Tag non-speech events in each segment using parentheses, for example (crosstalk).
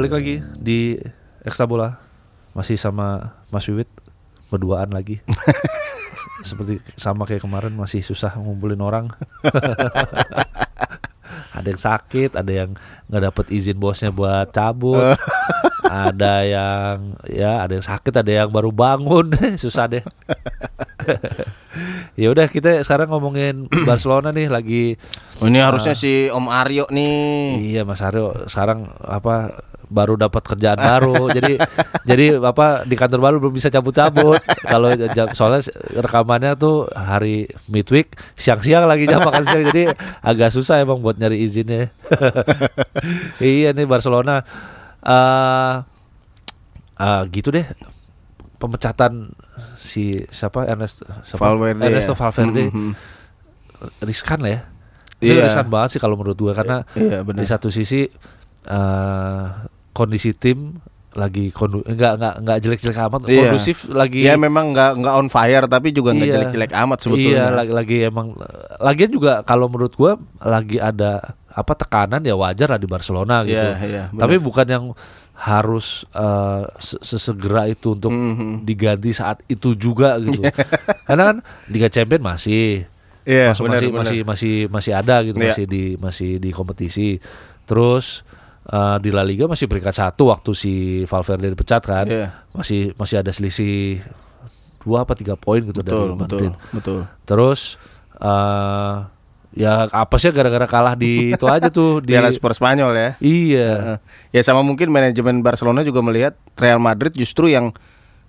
balik lagi di Bola masih sama Mas Wiwit berduaan lagi. (laughs) Seperti sama kayak kemarin masih susah ngumpulin orang. (laughs) ada yang sakit, ada yang nggak dapet izin bosnya buat cabut, (laughs) ada yang ya ada yang sakit, ada yang baru bangun, susah deh. ya udah kita sekarang ngomongin Barcelona nih lagi Oh, ini harusnya si Om Aryo nih. Iya Mas Aryo sekarang apa baru dapat kerjaan baru (laughs) jadi jadi apa di kantor baru belum bisa cabut-cabut kalau soalnya rekamannya tuh hari midweek siang-siang lagi jam makan siang jadi agak susah emang buat nyari izinnya (laughs) iya nih Barcelona eh eh, gitu deh pemecatan si siapa Ernest siapa? Valverde Ernesto ya. Valverde Mhm. riskan lah ya Iya. riskan banget sih kalau menurut gue karena Iya, benar. di satu sisi eh kondisi tim lagi kondu enggak enggak enggak jelek-jelek amat Iya. kondusif lagi Iya memang nggak nggak on fire tapi juga nggak Iya. jelek-jelek amat sebetulnya. Iya, lagi, lagi emang lagian juga kalau menurut gua lagi ada apa tekanan ya wajar lah di Barcelona gitu. Iya, iya, benar. Tapi bukan yang harus eh, se- sesegera itu untuk Mhm. diganti saat itu juga gitu. (laughs) Karena kan Liga Champion masih Iya, masuk- benar, masih, benar. masih masih masih ada gitu Iya. masih di masih di kompetisi. Terus eh, di La Liga masih peringkat satu waktu si Valverde dipecat kan. Iya. Masih masih ada selisih dua apa tiga poin gitu dari Betul, betul, Madrid. betul. Terus eh ya apa sih gara-gara kalah di (laughs) itu aja tuh di Piala Super Spanyol ya. Iya. Ya sama mungkin manajemen Barcelona juga melihat Real Madrid justru yang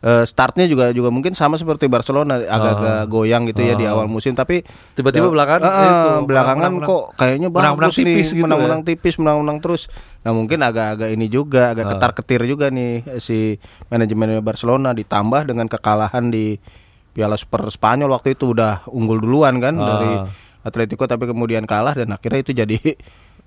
eh, startnya juga juga mungkin sama seperti Barcelona agak-agak goyang gitu ya di awal musim tapi Tiba-tiba eh, belakangan itu, belakangan menang-menang. kok kayaknya Menang-menang bagus nih tipis gitu menang-menang ya. tipis menang-menang terus nah mungkin agak-agak ini juga Ah. agak ketar-ketir juga nih si manajemen Barcelona ditambah dengan kekalahan di Piala Super Spanyol waktu itu udah unggul duluan kan Ah. dari Atletico tapi kemudian kalah dan akhirnya itu jadi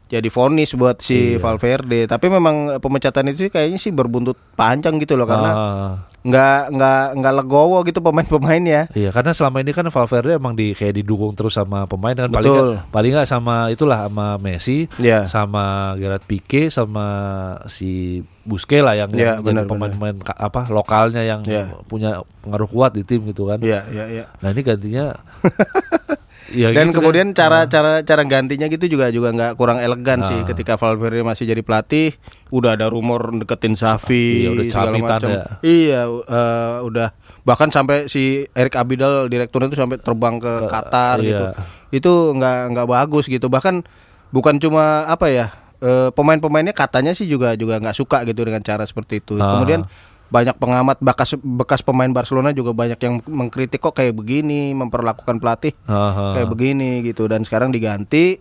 jadi vonis buat si Iya. Valverde. Tapi memang pemecatan itu kayaknya sih berbuntut panjang gitu loh karena Ah. Nggak nggak nggak legowo gitu pemain-pemainnya. Iya karena selama ini kan Valverde emang di kayak didukung terus sama pemain kan paling Betul. nggak paling nggak sama itulah sama Messi, Iya. sama Gerard Pique, sama si Busquets lah yang, Iya, yang pemain-pemain apa lokalnya yang Iya. punya pengaruh kuat di tim gitu kan. Iya iya iya. Nah ini gantinya (laughs) ya Dan gitu kemudian deh. cara cara cara gantinya gitu juga juga nggak kurang elegan sih ketika Valverde masih jadi pelatih udah ada rumor deketin Safi Iya, udah segala macam. ya. Iya eh, udah bahkan sampai si Erik Abidal direkturnya itu sampai terbang ke, Ke- Qatar iya. gitu. Itu nggak nggak bagus gitu. Bahkan bukan cuma apa ya eh, pemain-pemainnya katanya sih juga juga nggak suka gitu dengan cara seperti itu. Ah. Kemudian banyak pengamat bekas bekas pemain Barcelona juga banyak yang mengkritik kok kayak begini memperlakukan pelatih Aha. kayak begini gitu. Dan sekarang diganti.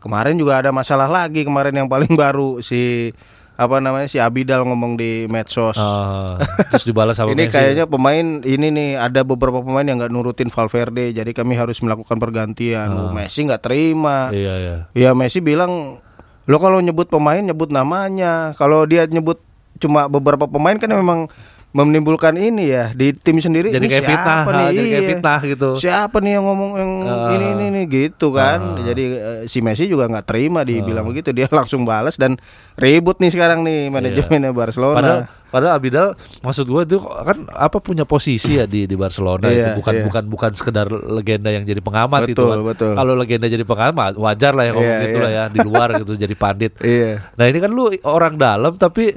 Kemarin juga ada masalah lagi kemarin yang paling (laughs) baru. Si apa namanya si Abidal ngomong di medsos. Ah, terus dibalas sama (laughs) ini Messi. kayaknya pemain ini nih ada beberapa pemain yang nggak nurutin Valverde jadi kami harus melakukan pergantian. Oh, Messi nggak terima. Iya iya. ya Messi bilang lo kalau nyebut pemain nyebut namanya. Kalau dia nyebut cuma beberapa pemain kan memang menimbulkan ini ya di tim sendiri Jadi kayak siapa ah, nih jadi kayak Iya. fitnah gitu. siapa nih yang ngomong yang Ah. ini ini ini gitu kan jadi eh, si Messi juga nggak terima dibilang Ah. begitu dia (laughs) langsung balas dan ribut nih sekarang nih manajemennya Barcelona Iya. Padahal padahal Abidal maksud gua itu kan apa punya posisi ya di di Barcelona Iya, itu bukan iya. bukan bukan sekedar legenda yang jadi pengamat itu Betul, kan. betul. Kalau legenda jadi pengamat wajar lah ya ngomong Iya, gitu iya. lah ya di luar gitu jadi pandit. (laughs) iya Nah, ini kan lu orang dalam tapi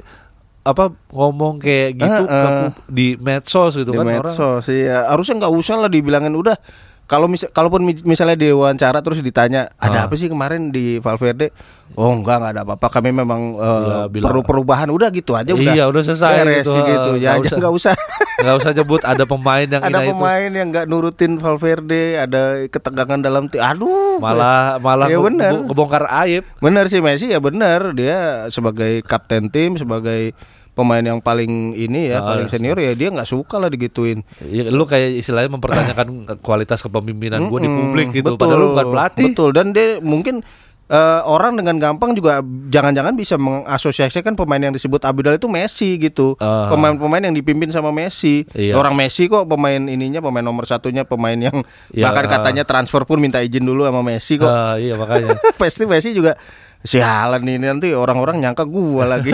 apa ngomong kayak gitu Ah, ah. ke- di medsos gitu di kan orang. medsos iya. Harusnya nggak usah lah dibilangin udah kalau misal kalaupun mi- misalnya diwawancara terus ditanya ada Ah. apa sih kemarin di Valverde? Oh enggak nggak ada apa-apa. Kami memang eh, Iya, bilang- perlu perubahan. Udah gitu aja udah. Iya, udah selesai beres gitu. gitu. Ah, ya nggak usah. nggak usah. (laughs) Nggak usah nyebut ada pemain yang ada ini itu. pemain yang nggak nurutin Valverde ada ketegangan dalam tim aduh. Malah malah Ya bener. ke- kebongkar aib. benar sih Messi. Ya benar. Dia sebagai kapten tim sebagai pemain yang paling ini ya Ah, paling senior ya dia nggak suka lah digituin Ya, lu kayak istilahnya mempertanyakan kualitas kepemimpinan gue di publik gitu. betul, Padahal lu bukan pelatih. Betul dan dia mungkin eh, orang dengan gampang juga jangan-jangan bisa mengasosiasikan pemain yang disebut Abidal itu Messi gitu. Ah. Pemain-pemain yang dipimpin sama Messi. Iya. Orang Messi kok pemain ininya pemain nomor satunya pemain yang Iya, bahkan ah. katanya transfer pun minta izin dulu sama Messi kok. Ah, iya makanya. (laughs) Pasti Messi juga Sialan ini nanti orang-orang nyangka gua lagi.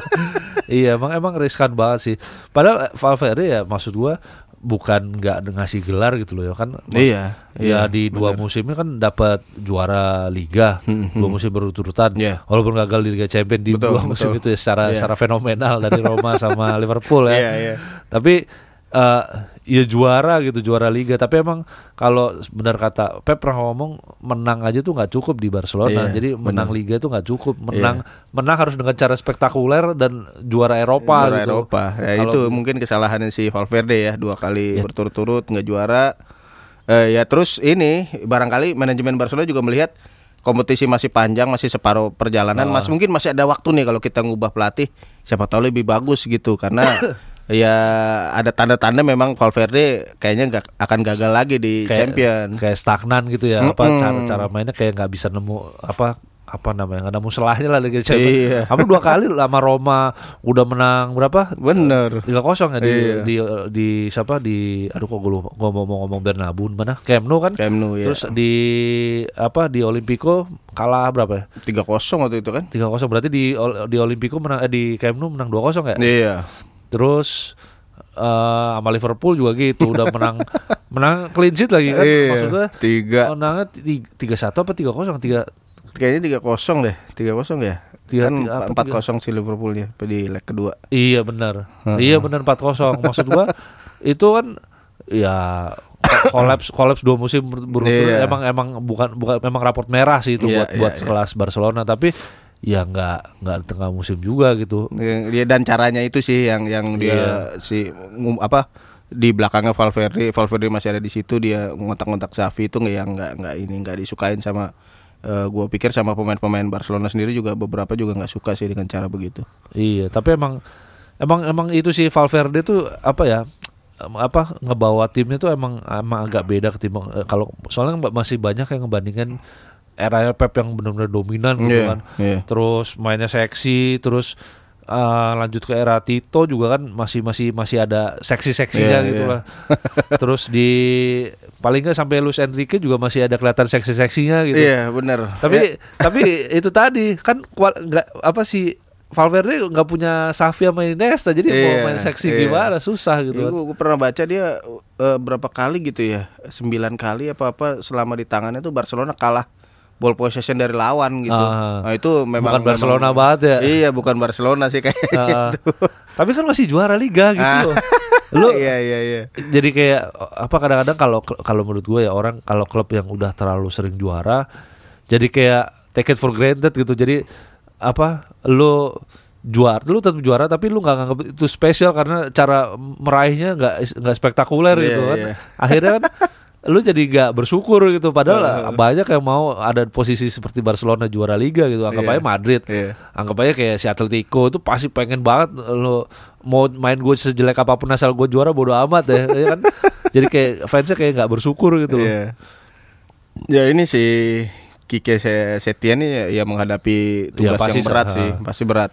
(laughs) iya emang emang riskan banget sih. Padahal Valverde ya maksud gua bukan nggak ngasih gelar gitu loh ya kan. Mas- Iya, Ya iya, di dua musimnya kan dapat juara liga dua musim berturut-turutan. Hmm, Iya. Walaupun gagal di Liga Champions di Betul, dua musim betul. itu ya secara Iya. secara fenomenal dari Roma sama (laughs) Liverpool ya. Iya, iya. Tapi eh, ya juara gitu juara liga. Tapi emang kalau benar kata Pep pernah ngomong menang aja tuh nggak cukup di Barcelona. Iya, Jadi menang benar. liga tuh nggak cukup. Menang menang harus dengan cara spektakuler dan juara Eropa juara gitu. Eropa. Ya Kalau- itu mungkin kesalahannya si Valverde ya dua kali berturut-turut nggak juara. Eh, ya terus ini barangkali manajemen Barcelona juga melihat kompetisi masih panjang, masih separuh perjalanan, Ah. mas mungkin masih ada waktu nih kalau kita ngubah pelatih, siapa tahu lebih bagus gitu karena (coughs) ya ada tanda-tanda memang Valverde kayaknya nggak akan gagal lagi di Champion. kayak stagnan gitu ya apa Mm-mm. cara cara mainnya kayak nggak bisa nemu apa apa namanya nggak nemu selahnya lah Liga Iya. Champions. Apa dua kali sama Roma udah menang berapa? Bener. Tiga kosong ya di, Iya. di di siapa di aduh kok gue lupa gue mau ngomong Bernabeu mana Camp Nou kan Camp Nou, ya. terus di apa di Olimpico kalah berapa ya Tiga kosong waktu itu kan? tiga kosong berarti di di Olimpico menang eh, di Camp Nou menang dua kosong ya Iya. Terus eh sama Liverpool juga gitu udah (laughs) menang menang clean sheet lagi kan Iya, maksudnya tiga. menangnya ti- tiga satu apa tiga kosong tiga Kayaknya tiga kosong deh, tiga kosong ya. Tiga- kan empat kosong si Liverpoolnya di leg kedua. iya benar iya benar empat kosong maksud gua itu kan ya kolaps kolaps dua musim ber- berturut Iya. emang emang bukan bukan memang raport merah sih itu Iya, buat iya, buat iya. sekelas Barcelona tapi ya nggak nggak tengah musim juga gitu Dia dan caranya itu sih yang yang dia Iya. si ngum- apa di belakangnya Valverde, Valverde masih ada di situ dia ngontak-ngontak Xavi itu nggak yang nggak nggak ini nggak disukain sama eh, gua pikir sama pemain-pemain Barcelona sendiri juga beberapa juga nggak suka sih dengan cara begitu. Iya, tapi emang emang emang itu sih Valverde tuh apa ya? apa ngebawa timnya tuh emang emang agak beda ketimbang eh, kalau soalnya masih banyak yang ngebandingin era Pep yang benar-benar dominan gitu Iya, kan. iya. Terus mainnya seksi, terus eh, lanjut ke era Tito juga kan masih masih masih ada seksi-seksinya Iya, gitu iya. lah. Terus di paling nggak sampai Luis Enrique juga masih ada kelihatan seksi-seksinya gitu. Iya benar. Tapi tapi itu tadi kan nggak apa sih Valverde nggak punya Xavi sama Iniesta jadi mau Iya, main seksi iya. gimana susah gitu kan. gue pernah baca dia eh, berapa kali gitu ya, sembilan kali apa apa selama di tangannya tuh Barcelona kalah ball possession dari lawan gitu. Ah. Nah, itu memang Bukan Barcelona memang- banget ya. Iya, bukan Barcelona sih kayak Ah, gitu. (laughs) tapi kan masih juara liga gitu Ah. loh. (laughs) Lu iya iya iya. jadi kayak apa kadang-kadang kalau kalau menurut gue ya orang kalau klub yang udah terlalu sering juara jadi kayak take it for granted gitu. Jadi apa lu juara lu tetap juara tapi lu nggak nganggap itu spesial karena cara meraihnya nggak nggak spektakuler Iya, gitu kan iya. akhirnya kan (laughs) lu jadi nggak bersyukur gitu padahal banyak yang mau ada posisi seperti Barcelona juara liga gitu anggap Iya. aja Madrid Iya. anggap aja kayak si Atletico itu pasti pengen banget lu mau main gue sejelek apa pun asal gue juara bodo amat ya, ya kan (laughs) jadi kayak fansnya kayak nggak bersyukur gitu loh Iya. Ya ini si Kike Se- Setien ini ya, ya menghadapi Iya, tugas pasti yang berat sa- sih, pasti berat.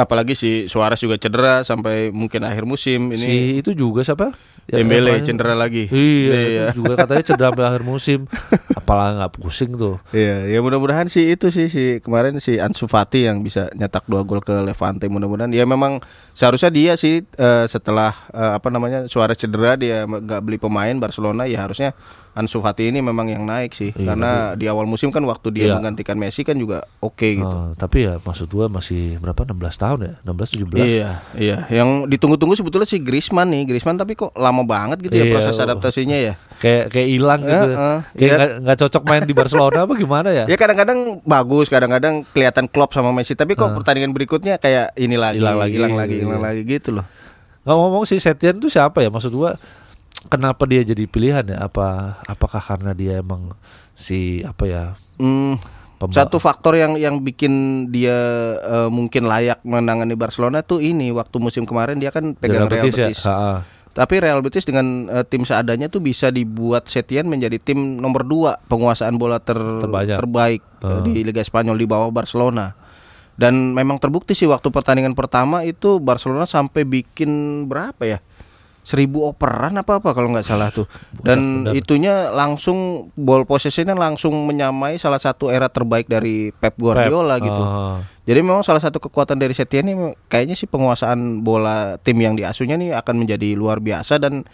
Apalagi si Suarez juga cedera sampai mungkin akhir musim ini. si itu juga siapa Ya, Dembele yang- cedera lagi. Iya, Iya. itu juga katanya cedera sampai akhir musim. (laughs) Apalagi nggak pusing tuh. Iya, ya mudah-mudahan sih itu sih si kemarin si Ansu Fati yang bisa nyetak dua gol ke Levante mudah-mudahan. Ya memang seharusnya dia sih eh, setelah eh, apa namanya Suarez cedera dia nggak beli pemain Barcelona ya harusnya Ansu Fati ini memang yang naik sih Iya, karena di awal musim kan waktu dia Iya. menggantikan Messi kan juga oke gitu. Oh, tapi ya maksud gua masih berapa 16 tahun ya? 16 17. Iya, iya. Yang ditunggu-tunggu sebetulnya si Griezmann nih. Griezmann tapi kok lama banget gitu ya Iya, proses oh. adaptasinya ya. Kayak kayak hilang gitu. Eh, eh, kayak iya. nggak nggak cocok main di Barcelona apa gimana ya? (laughs) Ya kadang-kadang bagus, kadang-kadang kelihatan klop sama Messi, tapi kok pertandingan berikutnya kayak ini lagi, Hilang lagi, hilang lagi, hilang iya. lagi gitu loh. Nggak ngomong si Setien tuh siapa ya? Maksud gua kenapa dia jadi pilihan ya? Apa apakah karena dia emang si apa ya? Hmm, satu faktor yang yang bikin dia eh, mungkin layak menangani Barcelona tuh ini waktu musim kemarin dia kan pegang Real Betis ya? Betis. Ha-ha. Tapi Real Betis dengan eh, tim seadanya tuh bisa dibuat Setien menjadi tim nomor dua penguasaan bola ter- Terbanyak. terbaik eh, di Liga Spanyol di bawah Barcelona. Dan memang terbukti sih waktu pertandingan pertama itu Barcelona sampai bikin berapa ya? Seribu operan apa apa kalau nggak salah tuh dan bener. itunya langsung ball possessionnya langsung menyamai salah satu era terbaik dari Pep Guardiola Pep, gitu oh. jadi memang salah satu kekuatan dari Setien ini kayaknya sih penguasaan bola tim yang diasuhnya nih akan menjadi luar biasa dan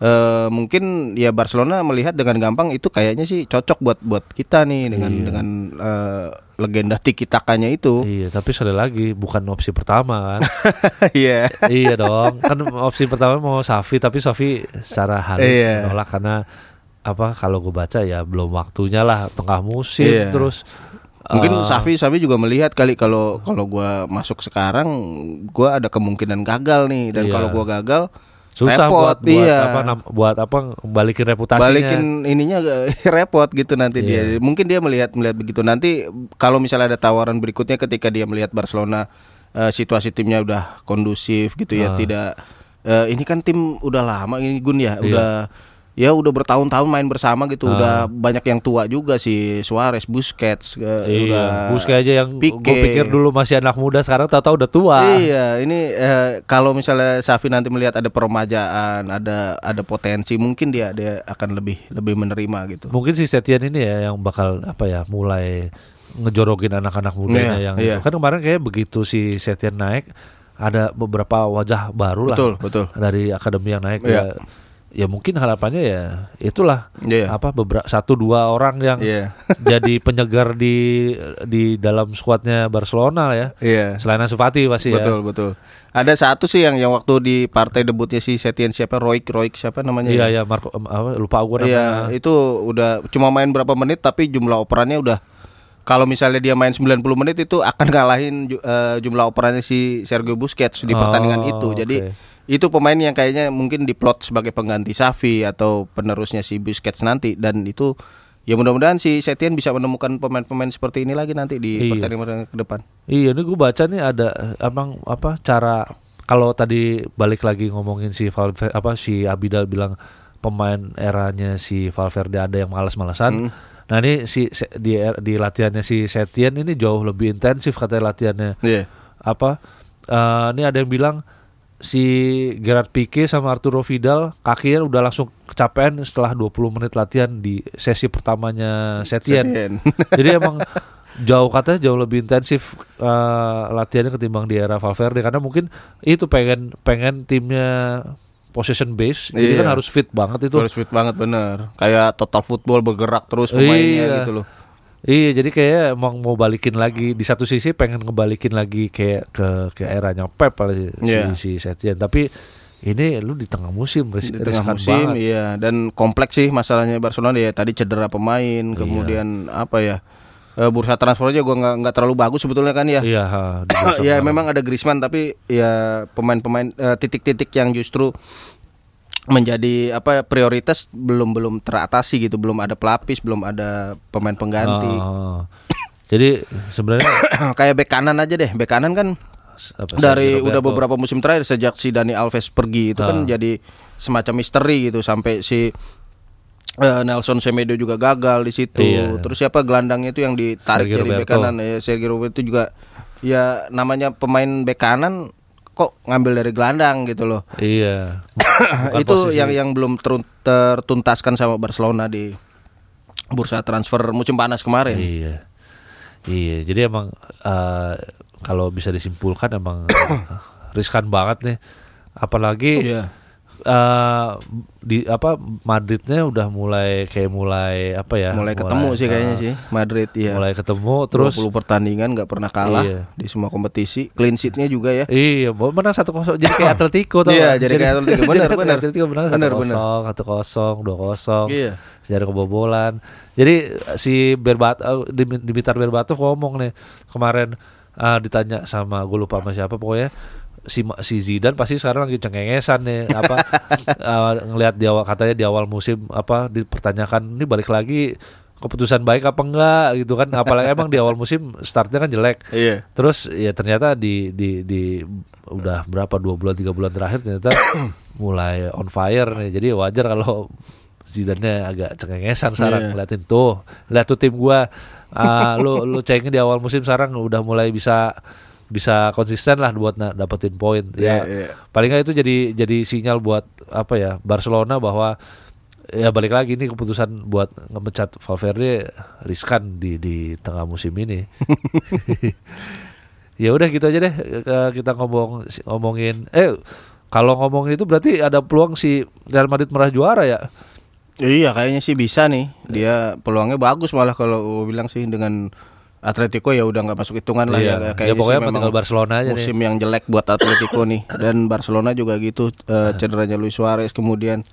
eh, mungkin ya Barcelona melihat dengan gampang itu kayaknya sih cocok buat buat kita nih dengan Iya. dengan eh, legenda tiki takanya itu. Iya, tapi sekali lagi bukan opsi pertama kan. (laughs) Iya. iya dong. Kan opsi pertama mau Safi tapi Safi secara halus Iya. menolak karena apa kalau gue baca ya belum waktunya lah tengah musim Iya. terus Mungkin eh, Safi Safi juga melihat kali kalau kalau gua masuk sekarang gua ada kemungkinan gagal nih dan Iya. kalau gua gagal susah repot, buat buat iya. apa nam- buat apa balikin reputasinya. balikin ininya (laughs) repot gitu nanti Iya. dia. Mungkin dia melihat melihat begitu. Nanti kalau misalnya ada tawaran berikutnya ketika dia melihat Barcelona eh, situasi timnya udah kondusif gitu ya, Ah. tidak eh, ini kan tim udah lama ini Gun ya, Iya. udah ya udah bertahun-tahun main bersama gitu, Ah. udah banyak yang tua juga si Suarez, Busquets, eh, udah Iya, Busquets aja yang gue pikir dulu masih anak muda sekarang tahu-tahu udah tua. Iya, ini eh, kalau misalnya Safi nanti melihat ada peremajaan, ada ada potensi, mungkin dia dia akan lebih lebih menerima gitu. Mungkin si Setien ini ya yang bakal apa ya mulai ngejorokin anak-anak mudanya Iya, yang iya. kan kemarin kayak begitu si Setien naik ada beberapa wajah baru lah Betul, betul. dari akademi yang naik Iya. ya ya mungkin harapannya ya itulah Iya. apa beberapa satu dua orang yang Iya. (laughs) jadi penyegar di di dalam skuadnya Barcelona lah ya Iya. selain Ansu Fati pasti Betul, betul. Ada satu sih yang yang waktu di partai debutnya si Setien siapa Roik Roik siapa ya namanya? iya ya Marco em, apa, lupa gue Iya, namanya itu udah cuma main berapa menit tapi jumlah operannya udah kalau misalnya dia main 90 menit itu akan ngalahin eh, jumlah operannya si Sergio Busquets di Oh, pertandingan itu. Jadi oke. Itu pemain yang kayaknya mungkin diplot sebagai pengganti Xavi atau penerusnya si Busquets nanti dan itu ya mudah-mudahan si Setien bisa menemukan pemain-pemain seperti ini lagi nanti di Iya. pertandingan ke depan. Iya, ini gue baca nih ada eh, emang apa cara kalau tadi balik lagi ngomongin si Valverde apa si Abidal bilang pemain eranya si Valverde ada yang malas-malasan. Hmm. Nah ini si di di latihannya si Setien ini jauh lebih intensif katanya latihannya. Iya. Apa eh, ini ada yang bilang si Gerard Pique sama Arturo Vidal kakinya udah langsung kecapean setelah 20 menit latihan di sesi pertamanya Setien. Setien. (laughs) Jadi emang jauh katanya jauh lebih intensif eh, latihannya ketimbang di era Valverde karena mungkin itu pengen pengen timnya possession base jadi Iya. kan harus fit banget itu Harus fit banget bener Kayak total football bergerak terus pemainnya Iya. gitu loh iya jadi kayak emang mau balikin lagi. Di satu sisi pengen ngebalikin lagi kayak ke ke eranya Pep kali si, Iya. si Setien. Tapi ini lu di tengah musim ris- Di tengah musim banget. iya. Dan kompleks sih masalahnya Barcelona ya Tadi cedera pemain Iya. Kemudian apa ya eh, Bursa transfer aja gue nggak nggak terlalu bagus sebetulnya kan ya. Iya ha, (coughs) ya memang ada Griezmann tapi ya pemain-pemain eh, titik-titik yang justru menjadi apa prioritas belum belum teratasi gitu belum ada pelapis belum ada pemain pengganti Oh. jadi sebenarnya (coughs) kayak bek kanan aja deh bek kanan kan apa, dari udah beberapa musim terakhir sejak si Dani Alves pergi itu kan Ah. jadi semacam misteri gitu sampai si eh, Nelson Semedo juga gagal di situ. Iya. Terus siapa gelandangnya itu yang ditarik Sergio dari bek kanan ya Sergio Roberto juga ya namanya pemain bek kanan kok ngambil dari gelandang gitu loh. iya (coughs) itu posisi- yang yang belum terun- tertuntaskan sama Barcelona di bursa transfer musim panas kemarin. Iya. Iya, jadi emang eh, kalau bisa disimpulkan emang (coughs) riskan banget nih. Apalagi Iya. Eh, di apa Madridnya udah mulai kayak mulai apa ya? mulai ketemu sih kayaknya eh, sih Madrid ya. Mulai ketemu terus 20 pertandingan nggak pernah kalah Iya. di semua kompetisi, clean sheet-nya juga ya. Iya, menang satu kosong jadi kayak (coughs) Atletico tuh. Iya, jadi kayak Atletico. (laughs) Bener, bener. Atletico menang satu Bener, bener. kosong, satu kosong, dua kosong. Iya. Sejarah kebobolan. Jadi si Berbat eh, Dim- Dimitar Berbatov ngomong nih kemarin eh, ditanya sama gue lupa sama siapa pokoknya si si Zidane pasti sekarang lagi cengengesan nih apa (laughs) eh, ngelihat di awal katanya di awal musim apa dipertanyakan ini balik lagi keputusan baik apa enggak gitu kan apalagi emang di awal musim startnya kan jelek Iya. Terus ya ternyata di di di udah berapa dua bulan tiga bulan terakhir ternyata (coughs) mulai on fire nih. Jadi wajar kalau Zidane agak cengengesan sekarang Iya. ngeliatin tuh, lihat tuh tim gua, ah, lu lu cengin di awal musim sekarang udah mulai bisa bisa konsisten lah buat na- dapetin poin Iya, ya iya. paling nggak itu jadi jadi sinyal buat apa ya Barcelona bahwa ya balik lagi ini keputusan buat ngemecat Valverde riskan di di tengah musim ini (laughs) ya udah gitu aja deh Eh, kita ngomong ngomongin eh kalau ngomongin itu berarti ada peluang si Real Madrid merah juara ya Iya kayaknya sih bisa nih. Dia peluangnya bagus malah kalau bilang sih dengan Atletico ya udah nggak masuk hitungan lah Iya. ya. Ya, pokoknya sih memang Barcelona aja nih. musim yang jelek buat Atletico nih (coughs) dan Barcelona juga gitu eh, cederanya Luis Suarez kemudian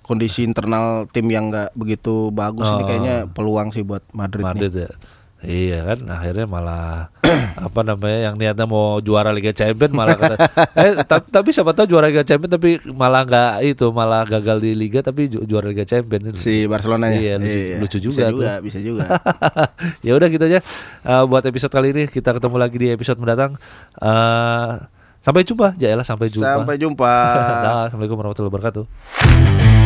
kondisi internal tim yang nggak begitu bagus ini Oh. kayaknya peluang sih buat Madrid, Madrid nih. ya. Iya kan akhirnya malah (clears throat) apa namanya yang niatnya mau juara Liga Champions malah kata, (laughs) eh ta- tapi siapa tahu juara Liga Champions tapi malah nggak itu malah gagal di Liga tapi ju- juara Liga Champions Si Barcelona Iya, lucu, lucu juga bisa tuh. juga, bisa juga. (laughs) ya udah gitu aja Eh, buat episode kali ini kita ketemu lagi di episode mendatang. Eh, sampai jumpa, Jaelah sampai jumpa. Sampai jumpa. (laughs) Dah, Assalamualaikum warahmatullahi wabarakatuh.